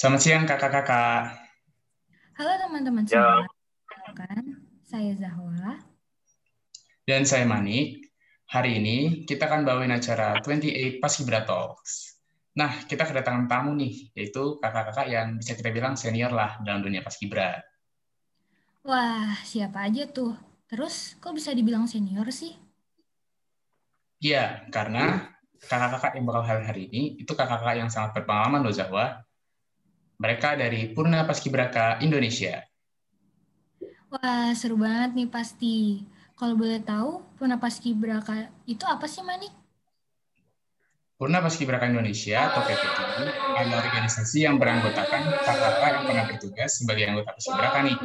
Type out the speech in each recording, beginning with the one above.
Selamat siang kakak-kakak. Halo teman-teman Ya. semua. Saya Zahwa. Dan saya Manik. Hari ini kita akan bawain acara 28 Paskibra Talks. Nah, kita kedatangan tamu nih, yaitu kakak-kakak yang bisa kita bilang senior lah dalam dunia Paskibra. Wah, siapa aja tuh? Terus kok bisa dibilang senior sih? Iya, karena kakak-kakak yang bakal hadir hari ini itu kakak-kakak yang sangat berpengalaman loh Zahwa. Mereka dari Purna Paskibraka Indonesia. Wah, seru banget nih pasti. Kalau boleh tahu, Purna Paskibraka itu apa sih, Manik? Purna Paskibraka Indonesia atau PPI adalah organisasi yang beranggotakan kakak-kakak yang pernah bertugas sebagai anggota Paskibraka nih,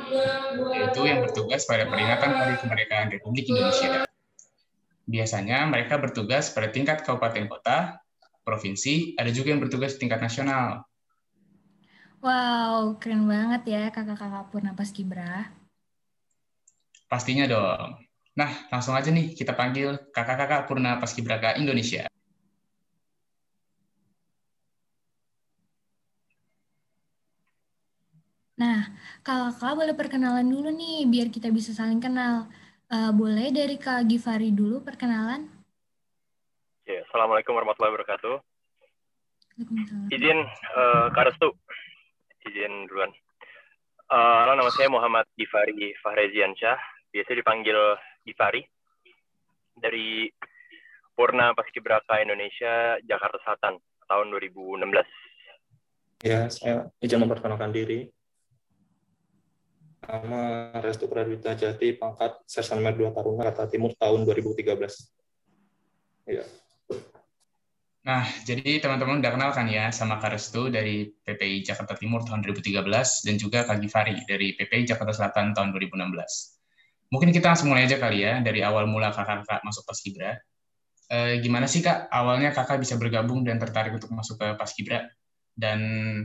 yaitu yang bertugas pada peringatan Hari Kemerdekaan Republik Indonesia. Biasanya mereka bertugas pada tingkat kabupaten kota, provinsi, ada juga yang bertugas di tingkat nasional. Wow, keren banget ya kakak-kakak Purna Paskibra. Pastinya dong. Nah, langsung aja nih kita panggil kakak-kakak Purna Paskibraka Indonesia. Nah, kakak boleh perkenalan dulu nih, biar kita bisa saling kenal. Eh, boleh dari Kak Givari dulu perkenalan? Ya, Assalamualaikum warahmatullahi wabarakatuh. Waalaikumsalam. Izin eh Kak Restu. Izin duluan. Halo, nama saya Muhammad Gifari Fahreziansyah. Biasa dipanggil Gifari. Dari Purna Paskibraka Indonesia, Jakarta Selatan, tahun 2016. Ya, saya izin memperkenalkan diri. Nama Restu Pradwita Jati, pangkat Sersan Mer 2 Taruna, Kata Timur, tahun 2013. Ya, Nah, jadi teman-teman udah kenal kan ya sama Kak Restu dari PPI Jakarta Timur tahun 2013 dan juga Kak Givari dari PPI Jakarta Selatan tahun 2016. Mungkin kita langsung mulai aja kali ya dari awal mula kakak-kakak masuk Paskibra. Eh, gimana sih Kak awalnya kakak bisa bergabung dan tertarik untuk masuk ke Paskibra? Dan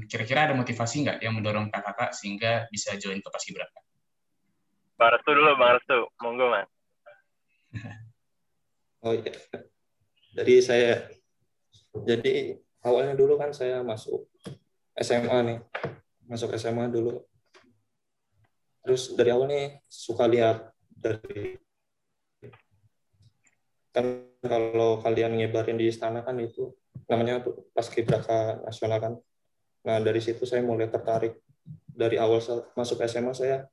kira-kira ada motivasi nggak yang mendorong kakak-kakak sehingga bisa join ke Paskibra? Bang Restu dulu, Bang Restu. Monggo, Mas. oh iya. Jadi saya, jadi awalnya dulu kan saya masuk SMA nih, masuk SMA dulu. Terus dari awal nih suka lihat dari kan kalau kalian nyebarin di istana kan itu namanya tuh Paskibraka nasional kan. Nah dari situ saya mulai tertarik. Dari awal masuk SMA saya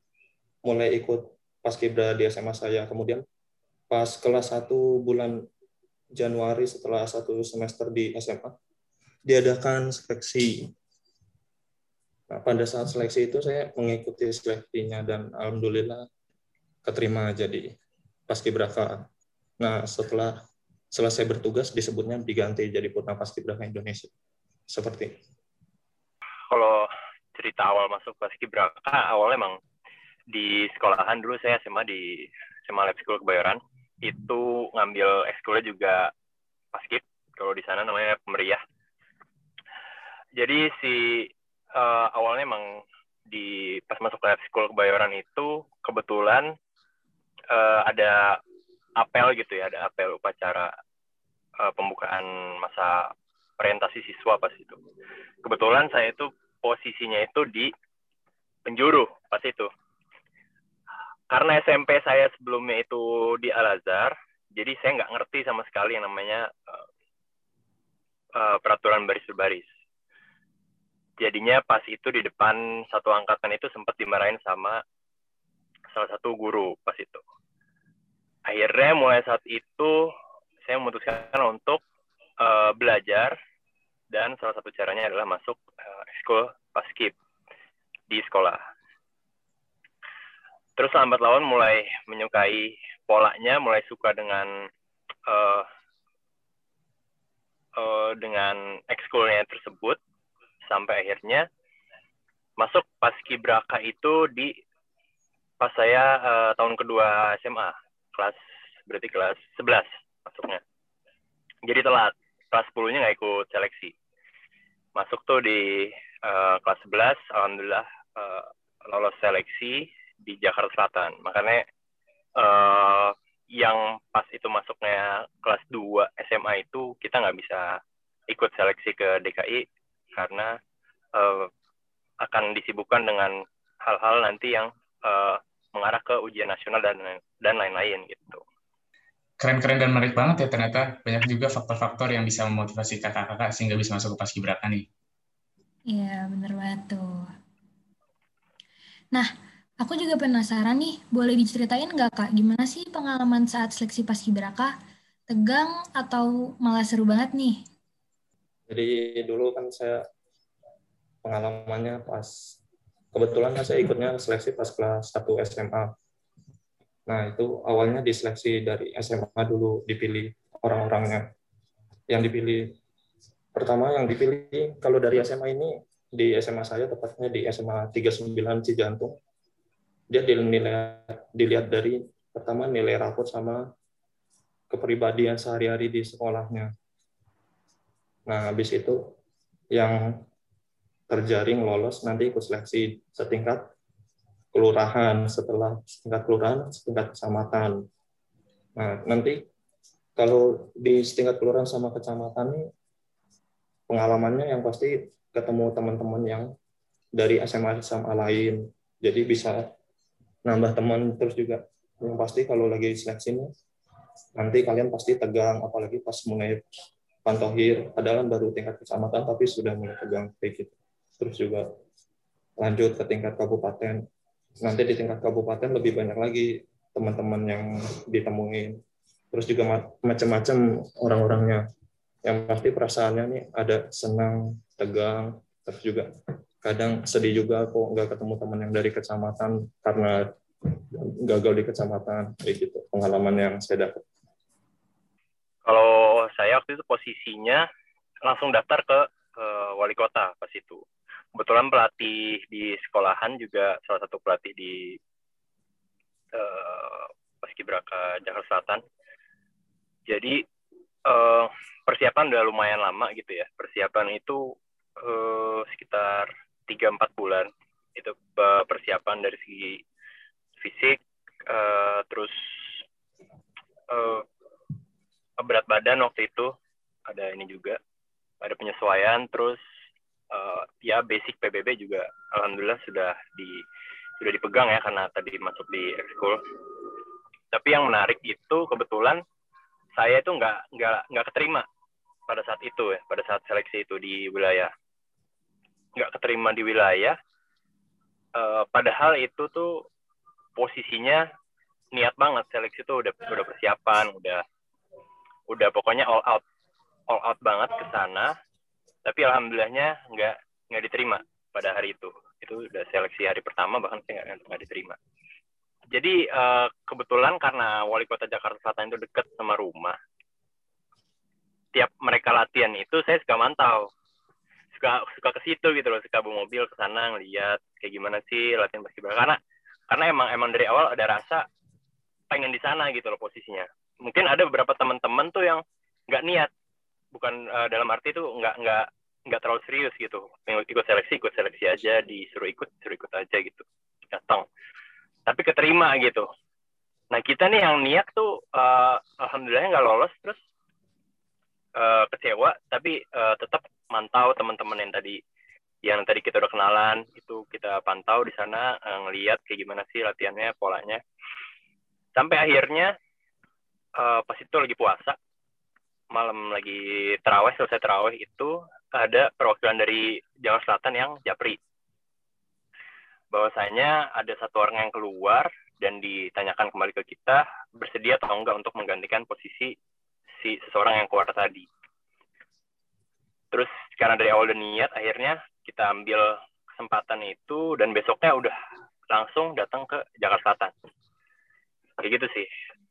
mulai ikut Paskibra di SMA saya. Kemudian pas kelas 1 bulan Januari setelah satu semester di SMA diadakan seleksi. Nah, pada saat seleksi itu saya mengikuti seleksinya dan alhamdulillah keterima jadi paskibraka. Nah, setelah selesai bertugas disebutnya diganti jadi Purna Paskibraka Indonesia. Seperti. Kalau cerita awal masuk Paskibraka, awalnya emang di sekolahan dulu saya SMA di SMA Lab School Kebayoran. Itu ngambil ekskulnya juga paskib. Kalau di sana namanya pemeriah. Jadi si eh, awalnya emang di pas masuk Lab School Kebayoran itu kebetulan eh, ada apel gitu ya, ada apel upacara eh, pembukaan masa orientasi siswa pas itu. Kebetulan saya itu posisinya itu di penjuru pas itu. Karena SMP saya sebelumnya itu di Al Azhar, jadi saya nggak ngerti sama sekali yang namanya eh, eh, peraturan baris berbaris. Jadinya pas itu di depan satu angkatan itu sempat dimarahin sama salah satu guru pas itu. Akhirnya mulai saat itu saya memutuskan untuk eh, belajar dan salah satu caranya adalah masuk eh, ekskul paskib di sekolah. Terus lambat laun mulai menyukai polanya, mulai suka dengan eh, eh, dengan ekskulnya tersebut sampai akhirnya masuk paskibraka itu di pas saya eh, tahun kedua SMA kelas berarti kelas 11 masuknya. Jadi telat kelas 10-nya nggak ikut seleksi. Masuk tuh di eh, kelas 11, alhamdulillah eh, lolos seleksi di Jakarta Selatan. Makanya eh, yang pas itu masuknya kelas 2 SMA itu kita nggak bisa ikut seleksi ke DKI karena eh, akan disibukkan dengan hal-hal nanti yang uh, mengarah ke ujian nasional dan dan lain-lain gitu. Keren-keren dan menarik banget ya ternyata banyak juga faktor-faktor yang bisa memotivasi kakak-kakak sehingga bisa masuk ke paskibraka nih. Iya, bener banget tuh. Nah, aku juga penasaran nih, boleh diceritain nggak Kak, gimana sih pengalaman saat seleksi paskibraka? Tegang atau malah seru banget nih? Jadi dulu kan saya pengalamannya pas kebetulan kan saya ikutnya seleksi pas kelas 1 SMA. Nah, itu awalnya diseleksi dari SMA dulu dipilih orang-orangnya. Yang dipilih pertama yang dipilih kalau dari SMA ini di SMA saya tepatnya di SMA 39 Cijantung. Dia dinilai dilihat dari pertama nilai rapot sama kepribadian sehari-hari di sekolahnya. Nah, habis itu yang terjaring lolos nanti ikut seleksi setingkat kelurahan, setelah setingkat kelurahan, setingkat kecamatan. Nah, nanti kalau di setingkat kelurahan sama kecamatan ini pengalamannya yang pasti ketemu teman-teman yang dari SMA SMA lain. Jadi bisa nambah teman terus juga yang pasti kalau lagi seleksi ini nanti kalian pasti tegang apalagi pas mulai pantohir padahal baru tingkat kecamatan tapi sudah mulai tegang kayak gitu terus juga lanjut ke tingkat kabupaten. Nanti di tingkat kabupaten lebih banyak lagi teman-teman yang ditemuin. Terus juga macam-macam orang-orangnya. Yang pasti perasaannya nih ada senang, tegang, terus juga kadang sedih juga kok nggak ketemu teman yang dari kecamatan karena gagal di kecamatan kayak gitu pengalaman yang saya dapat. Kalau saya waktu itu posisinya langsung daftar ke, ke wali kota pas itu kebetulan pelatih di sekolahan juga salah satu pelatih di uh, Paskibraka Jakarta Selatan. Jadi uh, persiapan udah lumayan lama gitu ya. Persiapan itu uh, sekitar 3-4 bulan. Itu persiapan dari segi fisik, uh, terus uh, berat badan waktu itu ada ini juga, ada penyesuaian, terus uh, ya basic PBB juga alhamdulillah sudah di sudah dipegang ya karena tadi masuk di ekskul. Tapi yang menarik itu kebetulan saya itu nggak nggak nggak keterima pada saat itu ya pada saat seleksi itu di wilayah nggak keterima di wilayah. Uh, padahal itu tuh posisinya niat banget seleksi itu udah udah persiapan udah udah pokoknya all out all out banget ke sana tapi alhamdulillahnya nggak nggak diterima pada hari itu itu udah seleksi hari pertama bahkan saya nggak diterima jadi uh, kebetulan karena wali kota Jakarta Selatan itu dekat sama rumah tiap mereka latihan itu saya suka mantau suka suka ke situ gitu loh suka bawa mobil ke sana ngeliat kayak gimana sih latihan basket karena karena emang emang dari awal ada rasa pengen di sana gitu loh posisinya. Mungkin ada beberapa teman-teman tuh yang nggak niat. Bukan uh, dalam arti itu nggak nggak nggak terlalu serius gitu. Ikut seleksi ikut seleksi aja disuruh ikut disuruh ikut aja gitu. Datang. Tapi keterima gitu. Nah kita nih yang niat tuh uh, alhamdulillahnya nggak lolos terus uh, kecewa tapi uh, tetap mantau teman-teman yang tadi yang tadi kita udah kenalan itu kita pantau di sana uh, ngelihat kayak gimana sih latihannya polanya sampai akhirnya uh, pas itu lagi puasa malam lagi terawih selesai terawih itu ada perwakilan dari Jawa Selatan yang japri bahwasanya ada satu orang yang keluar dan ditanyakan kembali ke kita bersedia atau enggak untuk menggantikan posisi si seseorang yang keluar tadi. Terus karena dari awal dan niat akhirnya kita ambil kesempatan itu dan besoknya udah langsung datang ke Jakarta Selatan. Kayak gitu sih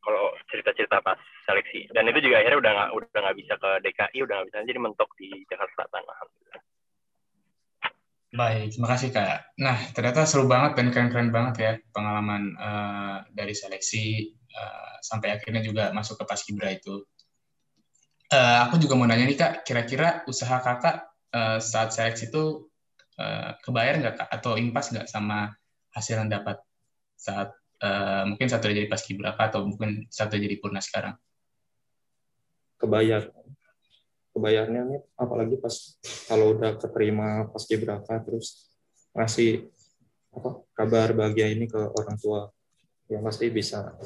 kalau cerita-cerita pas seleksi dan itu juga akhirnya udah nggak udah nggak bisa ke DKI udah nggak bisa jadi mentok di Jakarta Selatan Baik, terima kasih Kak. Nah, ternyata seru banget dan keren-keren banget ya pengalaman uh, dari seleksi uh, sampai akhirnya juga masuk ke Paskibra itu. Uh, aku juga mau nanya nih Kak, kira-kira usaha Kakak uh, saat seleksi itu uh, kebayar nggak Kak? Atau impas nggak sama hasil yang dapat saat uh, mungkin satu jadi paskibraka atau mungkin satu jadi purna sekarang? Kebayar. Kebayarnya nih apalagi pas kalau udah keterima paskibraka terus ngasih apa kabar bahagia ini ke orang tua yang pasti bisa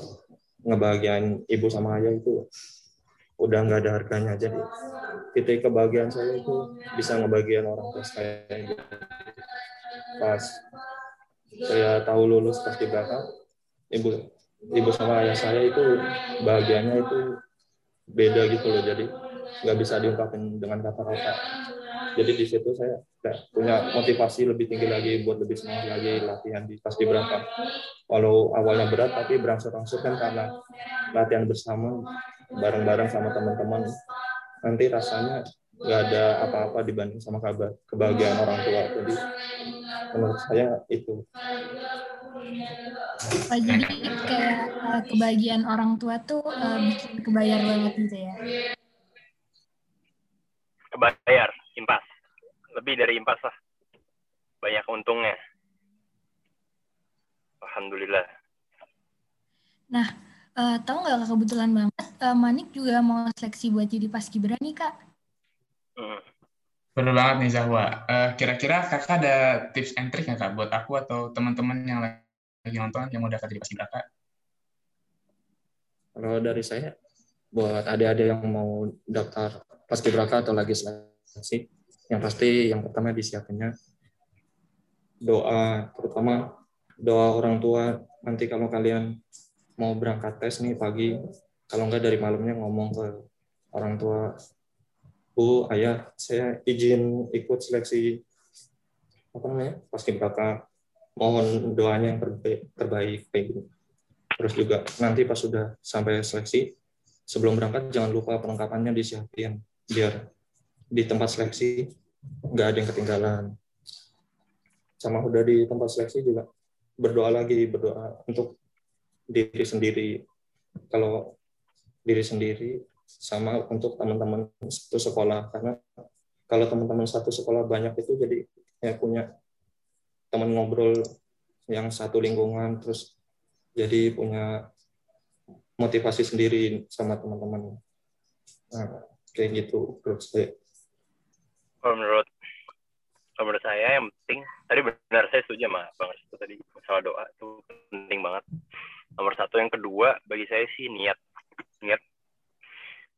ngebahagiain ibu sama ayah itu udah nggak ada harganya. Jadi titik kebahagiaan saya itu bisa ngebagian orang tua saya pas saya tahu lulus pas di belakang ibu ibu sama ayah saya itu bahagianya itu beda gitu loh. Jadi nggak bisa diungkapin dengan kata-kata. Jadi di situ saya punya motivasi lebih tinggi lagi buat lebih semangat lagi latihan di pas di berapa walau awalnya berat tapi berangsur-angsur kan karena latihan bersama bareng-bareng sama teman-teman. Nanti rasanya nggak ada apa-apa dibanding sama kabar kebahagiaan orang tua. Jadi menurut saya itu. Oh, jadi kayak uh, kebahagiaan orang tua tuh uh, bikin kebayar banget gitu ya? Kebayar impas. Lebih dari impas lah. Banyak untungnya. Alhamdulillah. Nah uh, tahu nggak kebetulan banget uh, Manik juga mau seleksi buat jadi paskibra nih kak. Benar banget nih Zahwa. Uh, kira-kira kakak ada tips and trick nggak kak buat aku atau teman-teman yang lagi nonton yang mau daftar jadi paskibraka? Kalau dari saya, buat adik-adik yang mau daftar paskibraka atau lagi seleksi, yang pasti yang pertama disiapinnya doa, terutama doa orang tua nanti kalau kalian mau berangkat tes nih pagi, kalau enggak dari malamnya ngomong ke orang tua Bu, ayah, saya izin ikut seleksi apa namanya paskibraka. Mohon doanya yang terbaik, terbaik kayak gitu. Terus juga nanti pas sudah sampai seleksi, sebelum berangkat jangan lupa perlengkapannya disiapin biar di tempat seleksi nggak ada yang ketinggalan. Sama udah di tempat seleksi juga berdoa lagi, berdoa untuk diri sendiri. Kalau diri sendiri sama untuk teman-teman satu sekolah karena kalau teman-teman satu sekolah banyak itu jadi ya punya teman ngobrol yang satu lingkungan terus jadi punya motivasi sendiri sama teman-teman. Nah, kayak gitu menurut saya. Kalau menurut kalau menurut saya yang penting tadi benar saya setuju sama bang itu tadi masalah doa itu penting banget nomor satu. Yang kedua bagi saya sih niat. Niat.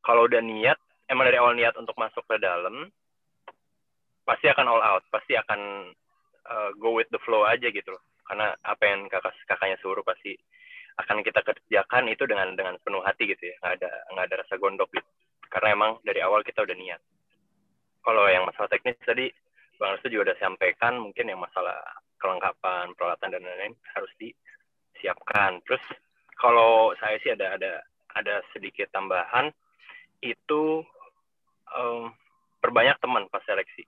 Kalau udah niat emang dari awal niat untuk masuk ke dalam pasti akan all out. Pasti akan uh, go with the flow aja gitu loh. Karena apa yang kakak kakaknya suruh pasti akan kita kerjakan itu dengan dengan penuh hati gitu ya. Nggak ada nggak ada rasa gondok gitu. Karena emang dari awal kita udah niat. Kalau yang masalah teknis tadi bang Restu juga udah sampaikan mungkin yang masalah kelengkapan peralatan dan lain-lain harus disiapkan terus kalau saya sih ada ada ada sedikit tambahan itu um, perbanyak teman pas seleksi.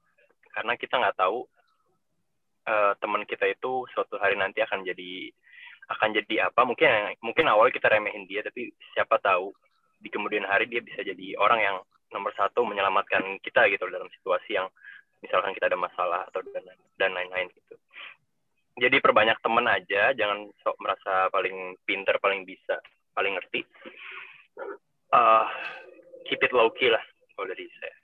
Karena kita nggak tahu uh, teman kita itu suatu hari nanti akan jadi akan jadi apa. Mungkin mungkin awal kita remehin dia tapi siapa tahu di kemudian hari dia bisa jadi orang yang nomor satu menyelamatkan kita gitu dalam situasi yang misalkan kita ada masalah atau dan dan lain-lain gitu jadi perbanyak teman aja jangan sok merasa paling pinter paling bisa paling ngerti uh, keep it low key lah kalau dari saya.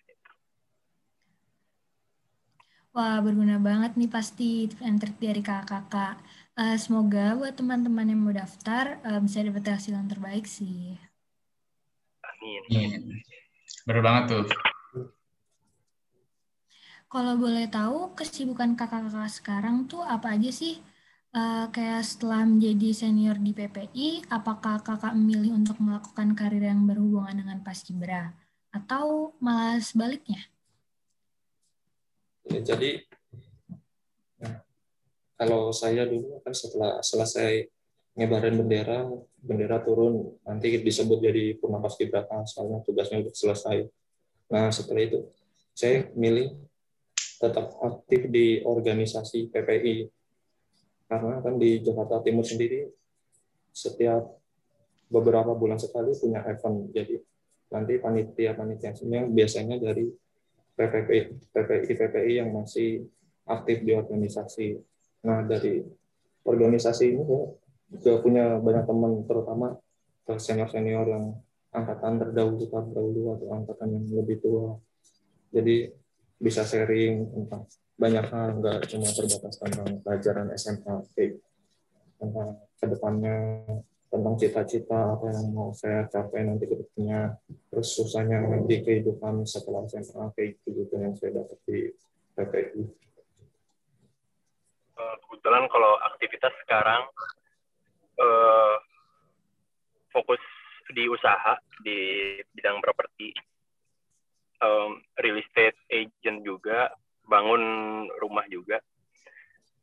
Wah, berguna banget nih pasti and dari kakak-kakak. Uh, semoga buat teman-teman yang mau daftar uh, bisa dapat hasil yang terbaik sih. Amin. Amin. Benar banget tuh. Kalau boleh tahu kesibukan kakak-kakak sekarang tuh apa aja sih? Uh, kayak setelah menjadi senior di PPI, apakah kakak memilih untuk melakukan karir yang berhubungan dengan paskibra atau malah sebaliknya? Ya, jadi kalau saya dulu kan setelah selesai ngebarin bendera, bendera turun nanti disebut jadi purna paskibraka soalnya tugasnya udah selesai. Nah setelah itu saya milih tetap aktif di organisasi PPI karena kan di Jakarta Timur sendiri setiap beberapa bulan sekali punya event. Jadi nanti panitia panitia biasanya dari PPI PPI PPI yang masih aktif di organisasi. Nah dari organisasi ini saya juga punya banyak teman terutama senior senior yang angkatan terdahulu terdahulu atau angkatan yang lebih tua. Jadi bisa sharing tentang banyak hal nggak cuma terbatas tentang pelajaran SMA tentang ke depannya tentang cita-cita apa yang mau saya capai nanti ke depannya terus susahnya di kehidupan setelah SMA kayak gitu gitu yang saya dapat di PPI. Eh, kebetulan kalau aktivitas sekarang uh, fokus di usaha di bidang properti, um, real estate agent juga, bangun rumah juga,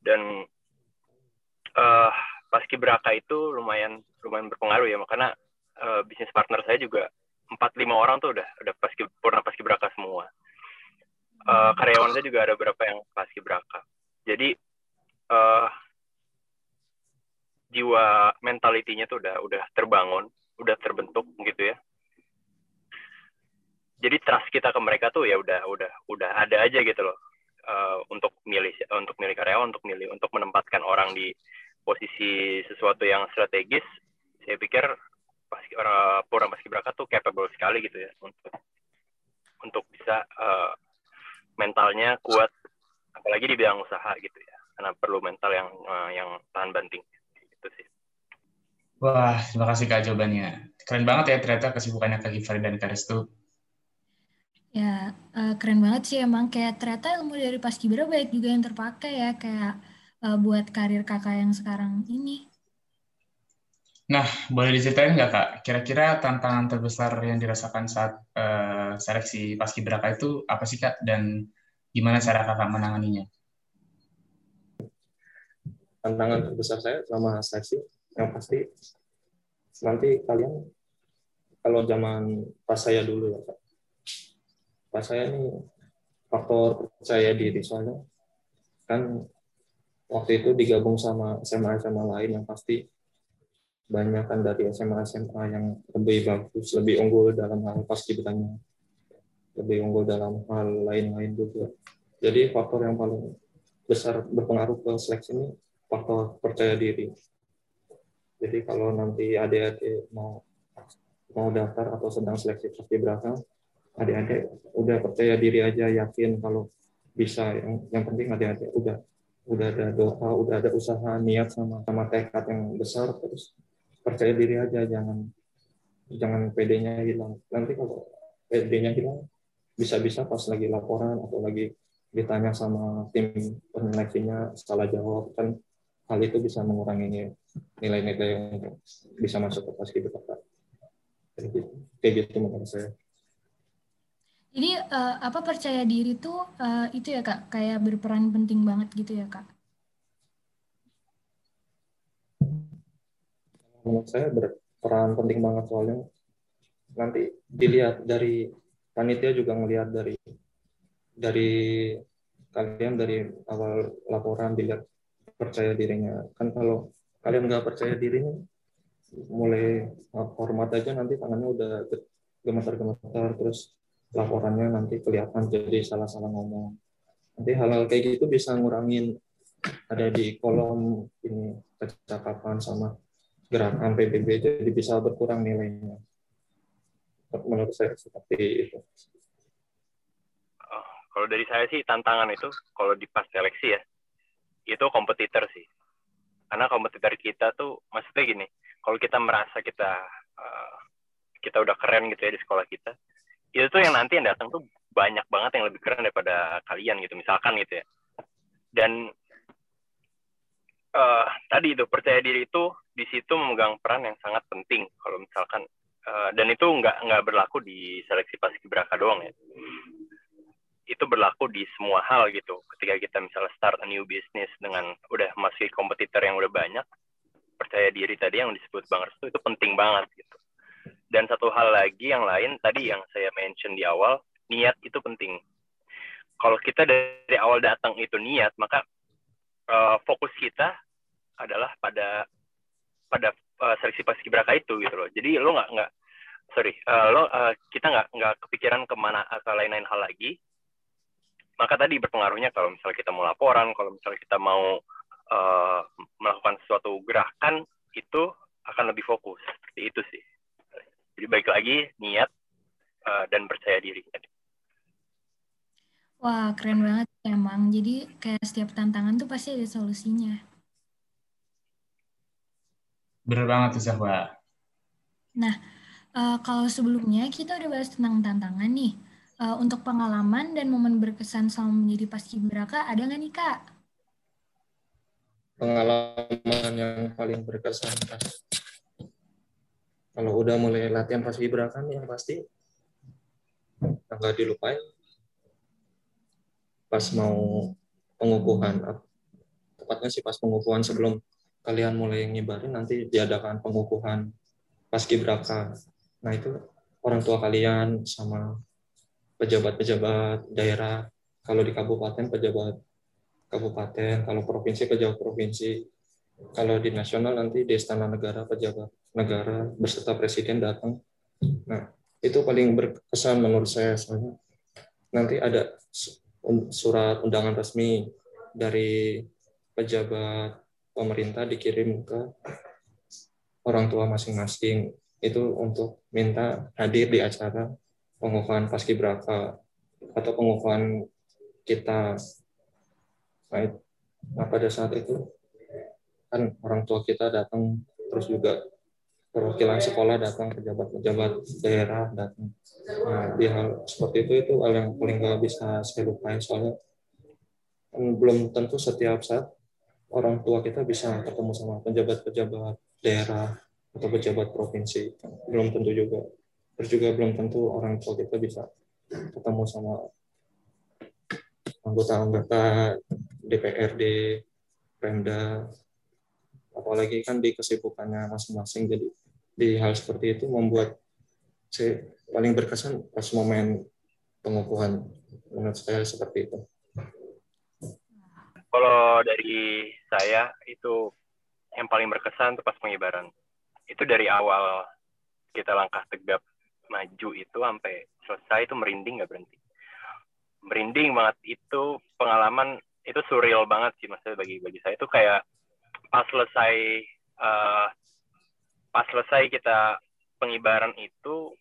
dan uh, paskibraka itu lumayan lumayan berpengaruh ya makanya uh, bisnis partner saya juga empat lima orang tuh udah udah paski purna paskibraka semua. Uh, karyawan saya juga ada beberapa yang paskibraka jadi uh, jiwa mentalitinya tuh udah udah terbangun udah terbentuk gitu ya jadi trust kita ke mereka tuh ya udah udah udah ada aja gitu loh uh, untuk milih untuk milih karyawan untuk milih untuk menempatkan orang di posisi sesuatu yang strategis, saya pikir pas orang Pura Paskibraka tuh capable sekali gitu ya untuk untuk bisa uh, mentalnya kuat apalagi di bidang usaha gitu ya karena perlu mental yang uh, yang tahan banting gitu sih. Wah, terima kasih Kak jawabannya. Keren banget ya ternyata kesibukannya Kak Givari dan Kak Restu. Ya, uh, keren banget sih emang. Kayak ternyata ilmu dari Paskibra baik juga yang terpakai ya. Kayak uh, buat karir kakak yang sekarang ini. Nah, boleh diceritain nggak kak, kira-kira tantangan terbesar yang dirasakan saat uh, seleksi paskibraka itu apa sih kak, dan gimana cara kakak menanganinya? Tantangan terbesar saya selama seleksi, yang pasti nanti kalian kalau zaman pas saya dulu ya kak, pas saya ini faktor percaya diri soalnya kan waktu itu digabung sama SMA-SMA lain yang pasti banyak kan dari SMA-SMA yang lebih bagus, lebih unggul dalam hal paskibranya, lebih unggul dalam hal lain-lain juga. Jadi faktor yang paling besar berpengaruh ke seleksi ini faktor percaya diri. Jadi kalau nanti adik-adik mau mau daftar atau sedang seleksi paskibraka, adik-adik udah percaya diri aja, yakin kalau bisa. Yang, yang penting adik-adik udah udah ada doa, udah ada usaha, niat sama sama tekad yang besar terus percaya diri aja jangan jangan PD-nya hilang. Nanti kalau PD-nya hilang bisa-bisa pas lagi laporan atau lagi ditanya sama tim penyeleksinya salah jawab kan hal itu bisa mengurangi nilai-nilai yang bisa masuk ke paskibraka. Kayak gitu menurut saya. Jadi uh, apa percaya diri tuh uh, itu ya kak kayak berperan penting banget gitu ya kak? Menurut saya berperan penting banget soalnya nanti dilihat dari panitia juga ngelihat dari dari kalian dari awal laporan dilihat percaya dirinya kan kalau kalian nggak percaya dirinya mulai hormat aja nanti tangannya udah gemetar-gemetar terus laporannya nanti kelihatan jadi salah-salah ngomong. Nanti hal-hal kayak gitu bisa ngurangin ada di kolom ini kecakapan sama gerakan PBB jadi bisa berkurang nilainya. Menurut saya seperti itu. Oh, kalau dari saya sih tantangan itu kalau di pas seleksi ya itu kompetitor sih. Karena kompetitor kita tuh maksudnya gini, kalau kita merasa kita uh, kita udah keren gitu ya di sekolah kita, itu tuh yang nanti yang datang tuh banyak banget yang lebih keren daripada kalian gitu misalkan gitu ya. Dan uh, tadi itu percaya diri itu di situ memegang peran yang sangat penting kalau misalkan uh, dan itu nggak nggak berlaku di seleksi paskibraka doang ya. Itu berlaku di semua hal gitu. Ketika kita misalnya start a new business dengan udah masih kompetitor yang udah banyak percaya diri tadi yang disebut bang Restu itu penting banget gitu dan satu hal lagi yang lain tadi yang saya mention di awal, niat itu penting. Kalau kita dari awal datang itu niat, maka uh, fokus kita adalah pada pada uh, seleksi paskibraka itu gitu loh. Jadi lo nggak nggak sorry uh, lo uh, kita nggak nggak kepikiran ke mana atau lain-lain hal lagi. Maka tadi berpengaruhnya kalau misalnya kita mau laporan, kalau misalnya kita mau uh, melakukan suatu gerakan itu akan lebih fokus seperti itu sih. Jadi baik lagi niat uh, dan percaya diri. Wah, keren banget emang. Jadi kayak setiap tantangan tuh pasti ada solusinya. Bener banget tuh, Zahwa. Nah, uh, kalau sebelumnya kita udah bahas tentang tantangan nih. Uh, untuk pengalaman dan momen berkesan selama menjadi paskibraka, ada nggak nih, Kak? Pengalaman yang paling berkesan pas kalau udah mulai latihan paskibraka yang pasti nggak dilupain pas mau pengukuhan. Tepatnya sih pas pengukuhan sebelum kalian mulai ngibarin nanti diadakan pengukuhan paskibraka nah itu orang tua kalian sama pejabat-pejabat daerah kalau di kabupaten pejabat kabupaten kalau provinsi pejabat provinsi. Kalau di nasional nanti di istana negara pejabat negara beserta presiden datang. Nah itu paling berkesan menurut saya. Soalnya nanti ada surat undangan resmi dari pejabat pemerintah dikirim ke orang tua masing-masing. Itu untuk minta hadir di acara pengukuhan paskibraka atau pengukuhan kita. Nah, nah pada saat itu kan orang tua kita datang terus juga perwakilan sekolah datang pejabat-pejabat daerah datang. Nah di hal seperti itu itu hal yang paling nggak bisa saya lupain soalnya belum tentu setiap saat orang tua kita bisa ketemu sama pejabat-pejabat daerah atau pejabat provinsi. Belum tentu juga. Terus juga belum tentu orang tua kita bisa ketemu sama anggota-anggota DPRD Pemda apalagi kan di kesibukannya masing-masing. Jadi di hal seperti itu membuat saya paling berkesan pas momen pengukuhan menurut saya seperti itu. Kalau dari saya itu yang paling berkesan itu pas pengibaran. Itu dari awal kita langkah tegap maju itu sampai selesai itu merinding nggak berhenti. Merinding banget itu pengalaman itu surreal banget sih maksudnya bagi bagi saya itu kayak pas selesai uh, pas selesai kita pengibaran itu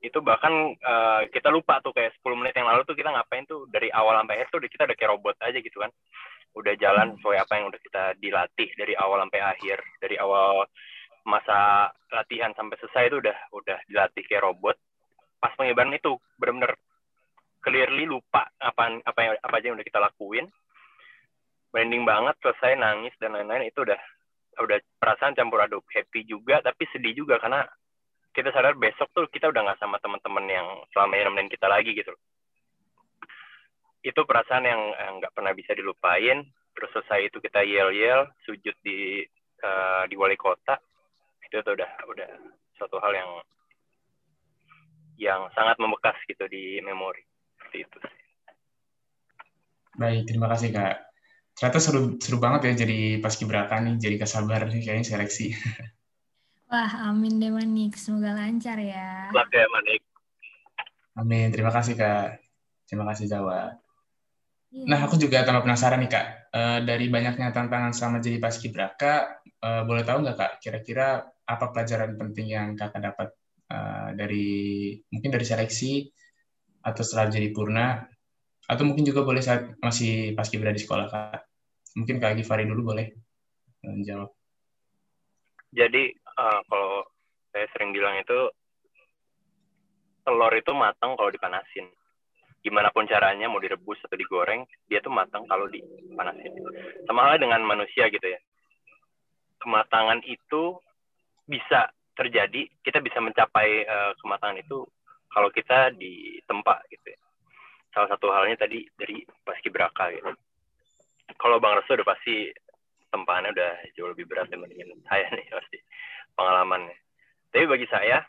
itu bahkan uh, kita lupa tuh kayak 10 menit yang lalu tuh kita ngapain tuh dari awal sampai akhir tuh kita udah kayak robot aja gitu kan. Udah jalan sesuai apa yang udah kita dilatih dari awal sampai akhir. Dari awal masa latihan sampai selesai itu udah udah dilatih kayak robot. Pas pengibaran itu benar-benar clearly lupa apa apa yang apa aja yang udah kita lakuin. Branding banget selesai nangis dan lain-lain itu udah udah perasaan campur aduk. Happy juga tapi sedih juga karena kita sadar besok tuh kita udah nggak sama teman-teman yang selama ini nemenin kita lagi gitu itu perasaan yang nggak pernah bisa dilupain. Terus selesai itu kita yel yel sujud di uh, di wali kota. Itu tuh udah udah suatu hal yang yang sangat membekas gitu di memori. Seperti itu. Baik, terima kasih kak ternyata seru seru banget ya jadi paskibraka nih jadi kesabar nih kayaknya seleksi. Wah amin deh Manik. Semoga lancar ya. Luck ya Manik. Amin. Terima kasih kak. Terima kasih Jawa. Yeah. nah aku juga tambah penasaran nih kak. Uh, dari banyaknya tantangan selama jadi paskibraka uh, boleh tahu nggak kak kira-kira apa pelajaran penting yang kakak dapat uh, dari mungkin dari seleksi atau setelah jadi purna? Atau mungkin juga boleh saat masih pas kibra di sekolah kak mungkin kak Givari dulu boleh menjawab jadi uh, kalau saya sering bilang itu telur itu matang kalau dipanasin. Gimana pun caranya mau direbus atau digoreng dia tuh matang kalau dipanasin. Sama halnya dengan manusia gitu ya. Kematangan itu bisa terjadi kita bisa mencapai uh, kematangan itu kalau kita di tempat gitu ya. Salah satu halnya tadi dari paskibraka gitu. Kalau Bang Resto udah pasti tempahannya udah jauh lebih berat dibandingin saya nih pasti pengalamannya. Tapi bagi saya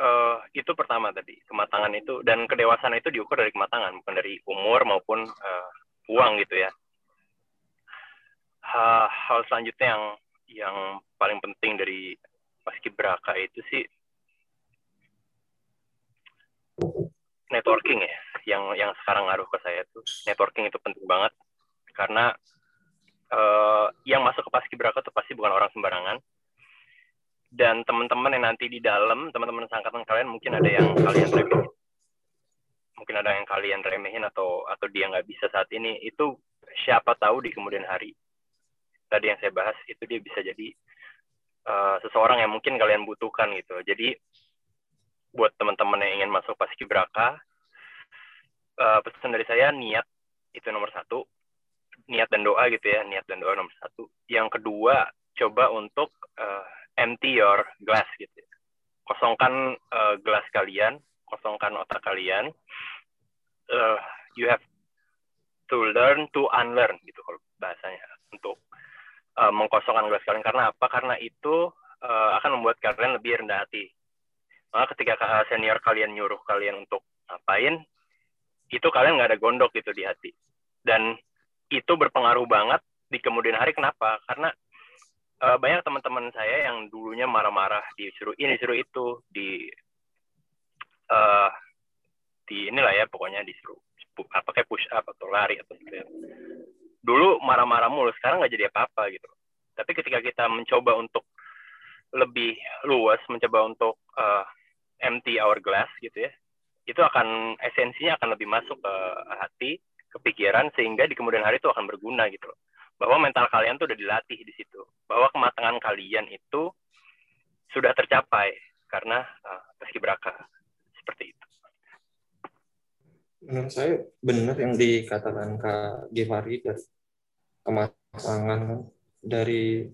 uh, itu pertama tadi kematangan itu dan kedewasaan itu diukur dari kematangan bukan dari umur maupun uh, uang gitu ya. Ha, hal selanjutnya yang yang paling penting dari paskibraka itu sih networking ya yang yang sekarang ngaruh ke saya tuh networking itu penting banget karena uh, yang masuk ke paskibraka tuh pasti bukan orang sembarangan. Dan teman-teman yang nanti di dalam teman-teman sangkatan kalian mungkin ada yang kalian remeh. Mungkin ada yang kalian remehin atau atau dia nggak bisa saat ini. Itu siapa tahu di kemudian hari. Tadi yang saya bahas itu dia bisa jadi uh, seseorang yang mungkin kalian butuhkan gitu. Jadi buat teman-teman yang ingin masuk paskibraka uh, pesan dari saya niat itu nomor satu niat dan doa gitu ya niat dan doa nomor satu. Yang kedua coba untuk uh, empty your glass gitu ya. kosongkan uh, gelas kalian kosongkan otak kalian. Uh, you have to learn to unlearn gitu kalau bahasanya untuk uh, mengkosongkan gelas kalian. Karena apa? Karena itu uh, akan membuat kalian lebih rendah hati. Maka ketika senior kalian nyuruh kalian untuk ngapain itu kalian nggak ada gondok gitu di hati. Dan itu berpengaruh banget di kemudian hari kenapa karena uh, banyak teman-teman saya yang dulunya marah-marah disuruh ini disuruh itu di uh, di inilah ya pokoknya disuruh apa kayak push up atau lari atau gitu ya. Dulu marah-marah mulu, sekarang nggak jadi apa-apa gitu. Tapi ketika kita mencoba untuk lebih luas, mencoba untuk uh, empty our glass gitu ya, itu akan esensinya akan lebih masuk ke hati, ke pikiran sehingga di kemudian hari itu akan berguna gitu loh. Bahwa mental kalian tuh udah dilatih di situ. Bahwa kematangan kalian itu sudah tercapai karena uh, paskibraka seperti itu. Menurut saya benar yang dikatakan Kak Givari dari kematangan dari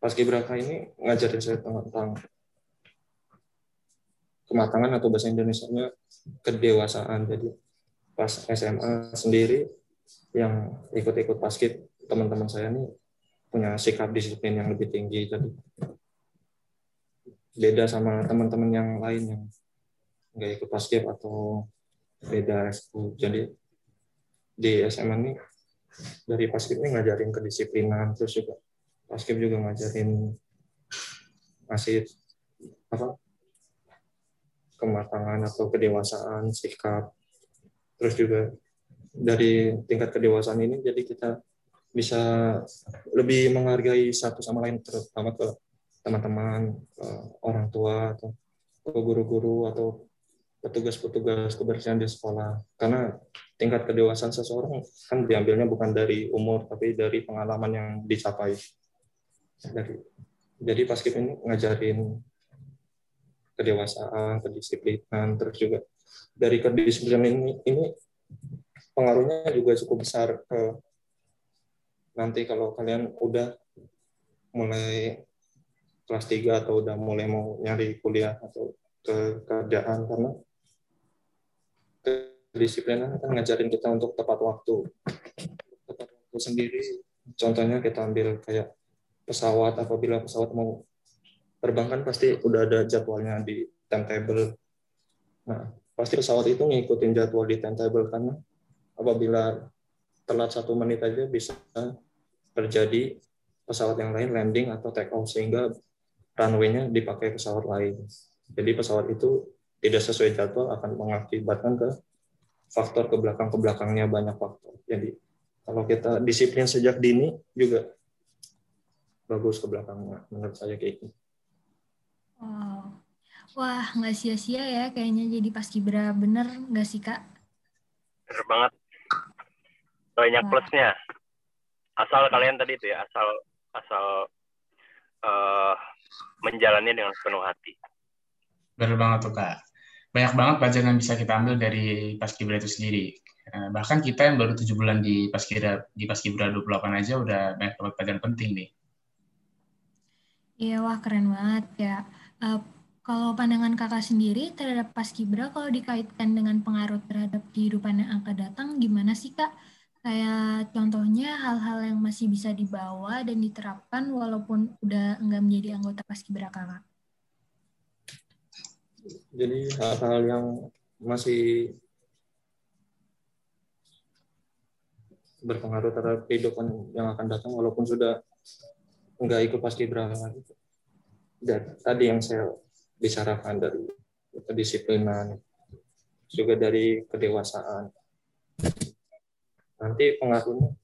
paskibraka ini ngajarin saya tentang kematangan atau bahasa Indonesia-nya kedewasaan. Jadi pas SMA sendiri yang ikut-ikut paskib teman-teman saya ini punya sikap disiplin yang lebih tinggi. Jadi beda sama teman-teman yang lain yang nggak ikut paskib atau beda ekskul. Jadi di SMA ini dari paskib ini ngajarin kedisiplinan terus juga paskib juga ngajarin masih apa kematangan atau kedewasaan sikap terus juga dari tingkat kedewasaan ini jadi kita bisa lebih menghargai satu sama lain terutama ke teman-teman orang tua atau ke guru-guru atau petugas-petugas kebersihan di sekolah. Karena tingkat kedewasaan seseorang kan diambilnya bukan dari umur tapi dari pengalaman yang dicapai. Dari jadi pas kita ini ngajarin kedewasaan kedisiplinan terus juga dari kedisiplinan ini ini pengaruhnya juga cukup besar ke nanti kalau kalian udah mulai kelas 3 atau udah mulai mau nyari kuliah atau ke kerjaan karena kedisiplinan kan ngajarin kita untuk tepat waktu. Tepat waktu sendiri, contohnya kita ambil kayak pesawat, apabila pesawat mau terbang kan pasti udah ada jadwalnya di timetable. Nah, pasti pesawat itu ngikutin jadwal di timetable karena apabila telat satu menit aja bisa terjadi pesawat yang lain landing atau take off sehingga runway-nya dipakai pesawat lain. Jadi pesawat itu tidak sesuai jadwal akan mengakibatkan ke faktor ke belakang ke belakangnya banyak faktor. Jadi kalau kita disiplin sejak dini juga bagus ke belakangnya menurut saya kayak gitu. Wow. Wah, nggak sia-sia ya kayaknya jadi pas kibra bener nggak sih kak? Bener banget. Banyak Wah. plusnya. Asal kalian tadi itu ya, asal asal uh, menjalani dengan penuh hati. Bener banget tuh kak banyak banget pelajaran yang bisa kita ambil dari Paskibra itu sendiri. Eh, bahkan kita yang baru tujuh bulan di Paskibra di Paskibra 28 aja udah banyak dapat pelajaran penting nih. Iya, wah keren banget ya. Uh, kalau pandangan kakak sendiri terhadap Paskibra kalau dikaitkan dengan pengaruh terhadap kehidupan yang akan datang, gimana sih kak? Kayak contohnya hal-hal yang masih bisa dibawa dan diterapkan walaupun udah enggak menjadi anggota Paskibra kakak jadi hal-hal yang masih berpengaruh terhadap kehidupan yang akan datang walaupun sudah nggak ikut pasti berapa dan tadi yang saya bicarakan dari kedisiplinan juga dari kedewasaan. Nanti pengaruhnya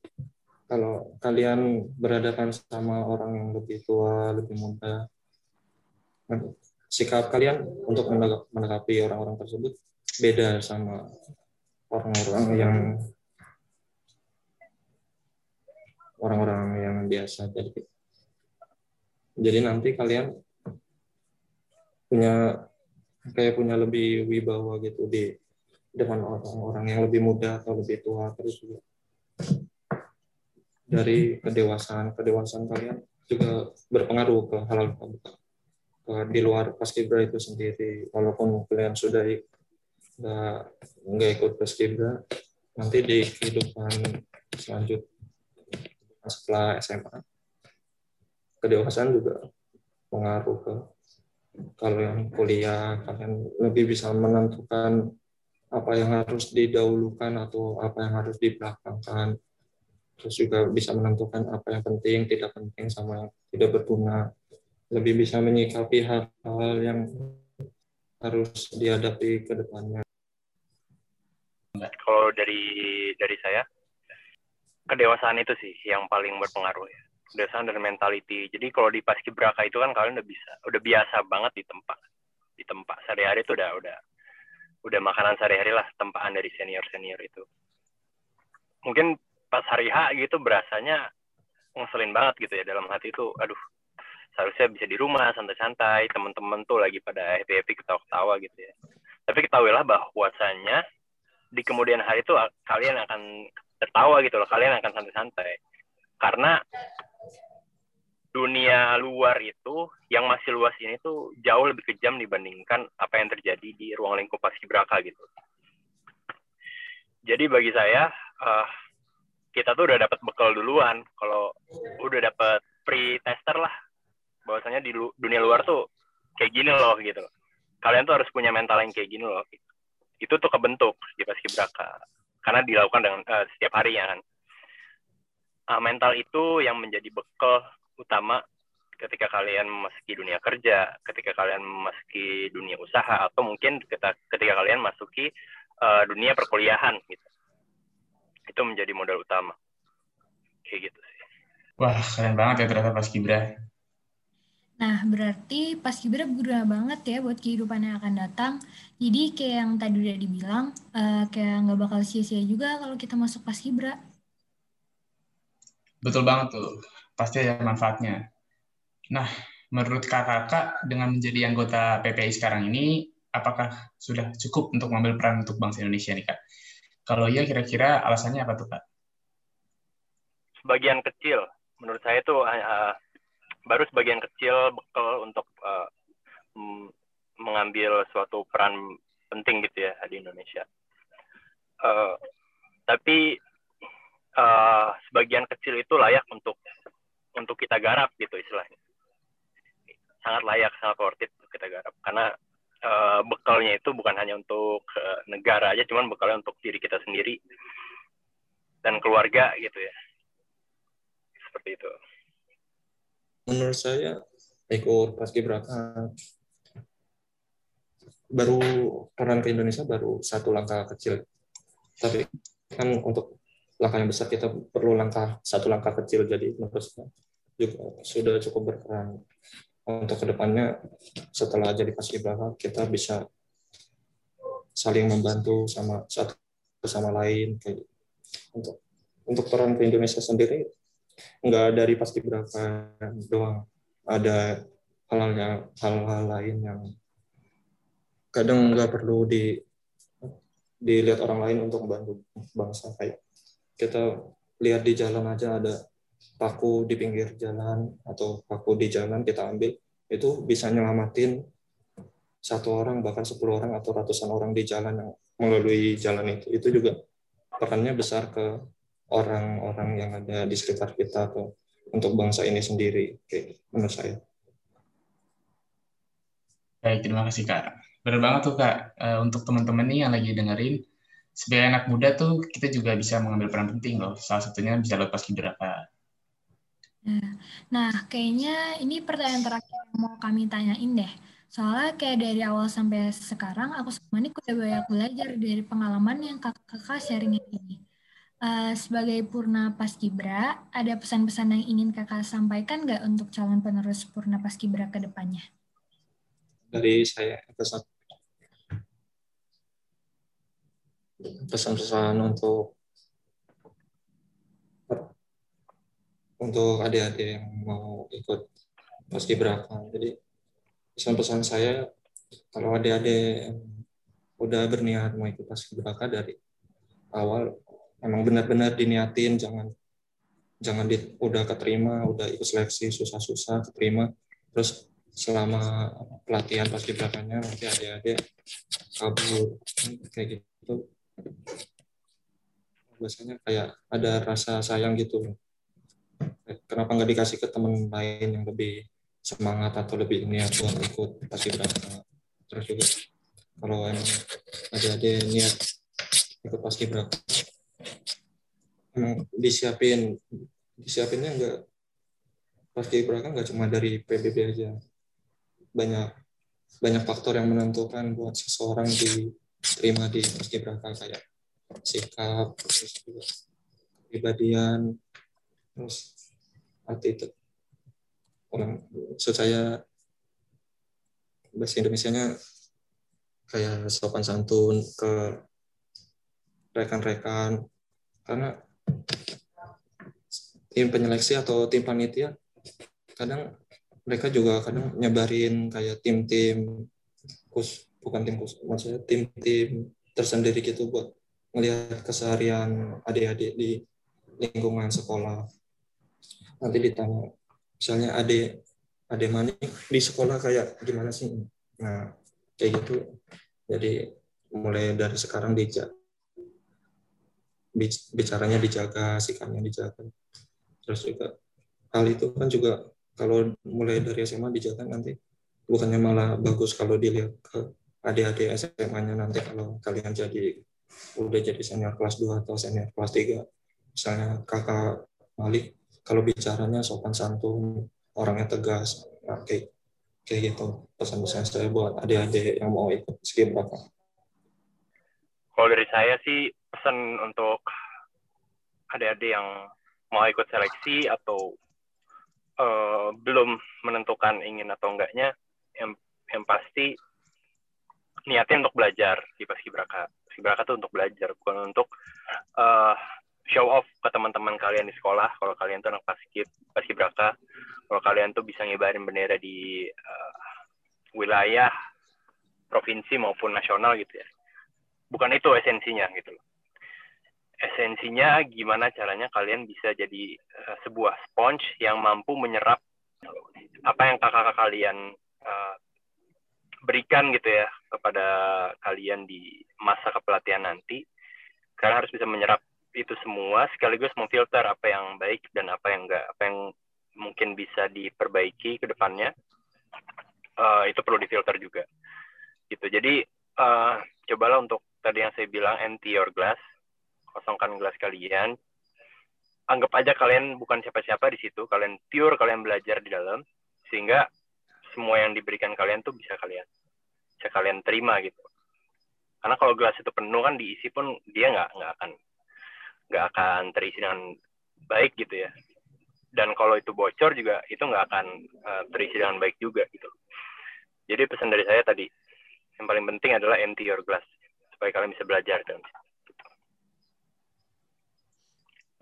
kalau kalian berhadapan sama orang yang lebih tua lebih muda sikap kalian untuk menanggapi orang-orang tersebut beda sama orang-orang yang orang-orang yang biasa. Jadi jadi nanti kalian punya kayak punya lebih wibawa gitu di depan orang-orang yang lebih muda atau lebih tua terus juga dari kedewasaan kedewasaan kalian juga berpengaruh ke hal-hal ke di luar paskibra itu sendiri walaupun kalian sudah nggak nggak ikut paskibra nanti di kehidupan selanjutnya setelah SMA kedewasaan juga pengaruh ke kalau yang kuliah kalian lebih bisa menentukan apa yang harus didahulukan atau apa yang harus dibelakangkan. Terus juga bisa menentukan apa yang penting tidak penting sama yang tidak berguna. Lebih bisa menyikapi hal-hal yang harus dihadapi ke depannya. Kalau dari dari saya kedewasaan itu sih yang paling berpengaruh ya kedewasaan dan mentality. Jadi kalau di paskibraka itu kan kalian udah bisa udah biasa banget di tempat di tempat sehari-hari itu udah udah udah makanan sehari-hari lah tempaan dari senior senior itu. Mungkin pas hari H gitu berasanya ngeselin banget gitu ya dalam hati itu aduh seharusnya bisa di rumah santai-santai teman-teman tuh lagi pada happy happy ketawa-ketawa gitu ya. Tapi ketahuilah bahwasanya di kemudian hari itu kalian akan tertawa gitu loh kalian akan santai-santai. Karena dunia luar itu yang masih luas ini tuh jauh lebih kejam dibandingkan apa yang terjadi di ruang lingkup paskibraka gitu. Jadi bagi saya uh, kita tuh udah dapat bekal duluan kalau udah dapat pre tester lah bahwasanya di dunia luar tuh kayak gini loh gitu. Kalian tuh harus punya mental yang kayak gini loh. Gitu. Itu tuh kebentuk di paskibraka karena dilakukan dengan uh, setiap hari ya kan. Uh, mental itu yang menjadi bekal utama ketika kalian memasuki dunia kerja, ketika kalian memasuki dunia usaha, atau mungkin ketika, ketika kalian masuki uh, dunia perkuliahan gitu. Itu menjadi modal utama. Kayak gitu sih. Wah, keren banget ya ternyata Pas Kibra. Nah, berarti Pas Kibra berguna banget ya buat kehidupan yang akan datang. Jadi kayak yang tadi udah dibilang, uh, kayak nggak bakal sia-sia juga kalau kita masuk Pas Kibra. Betul banget tuh pasti ada manfaatnya. Nah, menurut kakak-kakak dengan menjadi anggota PPI sekarang ini, apakah sudah cukup untuk mengambil peran untuk bangsa Indonesia nih kak? Kalau iya, kira-kira alasannya apa tuh kak? Sebagian kecil, menurut saya itu uh, baru sebagian kecil bekal untuk uh, mengambil suatu peran penting gitu ya di Indonesia. Uh, tapi uh, sebagian kecil itu layak untuk untuk kita garap gitu istilahnya. Sangat layak sangat worth it untuk kita garap. Karena uh, bekalnya itu bukan hanya untuk uh, negara aja cuman bekalnya untuk diri kita sendiri dan keluarga gitu ya. Seperti itu. Menurut saya ikut paskibraka baru peran ke Indonesia baru satu langkah kecil. Tapi kan untuk langkah yang besar kita perlu langkah satu langkah kecil. Jadi menurut juga sudah cukup berperan. Untuk ke depannya setelah jadi paskibraka kita bisa saling membantu sama satu sama lain. Kayak untuk untuk peran ke Indonesia sendiri nggak dari paskibraka doang. Ada hal-hal hal-hal lain yang kadang nggak perlu di dilihat orang lain untuk membantu bangsa kayak kita lihat di jalan aja ada paku di pinggir jalan atau paku di jalan kita ambil itu bisa nyelamatin satu orang bahkan sepuluh orang atau ratusan orang di jalan yang melalui jalan itu itu juga perannya besar ke orang-orang yang ada di sekitar kita atau untuk bangsa ini sendiri kayak menurut saya. Baik, terima kasih Kak. Benar banget tuh Kak, eh, untuk teman-teman nih yang lagi dengerin, sebagai anak muda tuh kita juga bisa mengambil peran penting loh. Salah satunya bisa lewat paskibraka. Nah, nah, kayaknya ini pertanyaan terakhir yang mau kami tanyain deh. Soalnya kayak dari awal sampai sekarang, aku sama Nick udah banyak belajar dari pengalaman yang kakak-kakak sharing ini. Uh, sebagai Purna Paskibra, ada pesan-pesan yang ingin kakak sampaikan nggak untuk calon penerus Purna Paskibra ke depannya? Dari saya, pesan pesan-pesan untuk untuk adik-adik yang mau ikut paskibraka. Jadi pesan-pesan saya kalau adik-adik udah berniat mau ikut paskibraka dari awal emang benar-benar diniatin jangan jangan di, udah keterima udah ikut seleksi susah-susah keterima terus selama pelatihan paskibrakanya nanti adik-adik kabur kayak gitu biasanya kayak ada rasa sayang gitu. Kenapa nggak dikasih ke teman lain yang lebih semangat atau lebih niat buat ikut paskibraka terus juga kalau emang adik-adik niat ikut paskibraka emang disiapin disiapinnya enggak paskibraka nggak cuma dari PBB aja. Banyak banyak faktor yang menentukan buat seseorang diterima di paskibraka kayak sikap terus kepribadian terus attitude. Orang maksud saya bahasa Indonesia-nya kayak sopan santun ke rekan-rekan. Karena tim penyeleksi atau tim panitia kadang mereka juga kadang nyebarin kayak tim-tim kus bukan tim kus maksudnya tim-tim tersendiri gitu buat melihat keseharian adik-adik di lingkungan sekolah. Nanti ditanya misalnya adik adik manik di sekolah kayak gimana sih? Nah kayak gitu. Jadi mulai dari sekarang dijak bicaranya dijaga sikapnya dijaga. Terus juga hal itu kan juga kalau mulai dari SMA dijaga nanti. Bukannya malah bagus kalau dilihat ke adik-adik SMA-nya nanti kalau kalian jadi udah jadi senior kelas 2 atau senior kelas 3 misalnya kakak Malik kalau bicaranya sopan santun orangnya tegas nah, kayak kayak gitu. Pesan-pesan saya buat adik-adik yang mau ikut skim berapa kalau dari saya sih pesan untuk adik-adik yang mau ikut seleksi atau uh, belum menentukan ingin atau enggaknya yang yang pasti niatin untuk belajar di paskibraka paskibraka itu untuk belajar bukan untuk uh, show off ke teman-teman kalian di sekolah. Kalau kalian tuh anak paskib paskibraka kalau kalian tuh bisa ngibarin bendera di uh, wilayah provinsi maupun nasional gitu ya. Bukan itu esensinya gitu loh. Esensinya gimana caranya kalian bisa jadi uh, sebuah sponge yang mampu menyerap apa yang kakak-kakak kalian uh, berikan gitu ya kepada kalian di masa kepelatihan nanti. Kalian harus bisa menyerap itu semua sekaligus memfilter apa yang baik dan apa yang enggak apa yang mungkin bisa diperbaiki ke depannya. Uh, itu perlu difilter juga. Gitu. Jadi uh, cobalah untuk tadi yang saya bilang empty your glass. Kosongkan gelas kalian. Anggap aja kalian bukan siapa-siapa di situ. Kalian pure kalian belajar di dalam. Sehingga semua yang diberikan kalian tuh bisa kalian bisa kalian terima gitu. Karena kalau gelas itu penuh kan diisi pun dia nggak nggak akan nggak akan terisi dengan baik gitu ya. Dan kalau itu bocor juga itu nggak akan uh, terisi dengan baik juga gitu. Jadi pesan dari saya tadi yang paling penting adalah empty your glass supaya kalian bisa belajar dan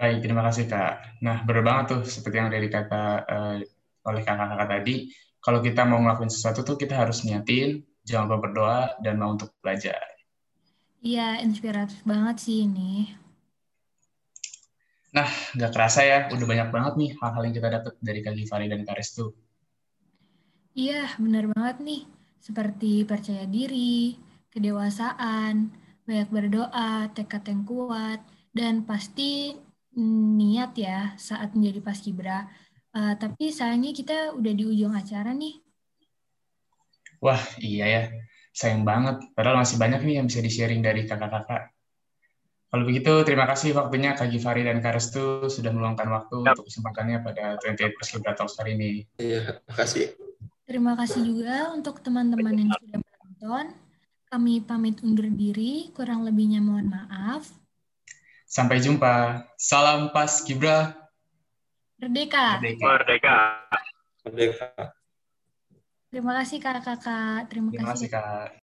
Baik, terima kasih Kak. Nah, benar banget tuh seperti yang dari kata uh, oleh kakak-kakak tadi, kalau kita mau ngelakuin sesuatu tuh kita harus niatin, jangan lupa berdoa, dan mau untuk belajar. Iya, inspiratif banget sih ini. Nah, nggak kerasa ya, udah banyak banget nih hal-hal yang kita dapat dari Kak Givari dan Kak Restu. Iya, benar banget nih. Seperti percaya diri, kedewasaan, banyak berdoa, tekad yang kuat, dan pasti niat ya saat menjadi paskibra. Uh, tapi sayangnya kita udah di ujung acara nih. Wah, iya ya. Sayang banget. Padahal masih banyak nih yang bisa di-sharing dari kakak-kakak. Kalau begitu, terima kasih waktunya Kak Givari dan Kak Restu sudah meluangkan waktu yep. untuk kesempatannya pada 28 Perskibra Talks hari ini. Iya, terima kasih. Terima kasih juga untuk teman-teman yang sudah menonton. Kami pamit undur diri, kurang lebihnya mohon maaf. Sampai jumpa. Salam Pas Kibra. Merdeka. Merdeka. Merdeka. Merdeka. Terima kasih kakak-kakak. Terima, Terima kasih. Terima kasih kak.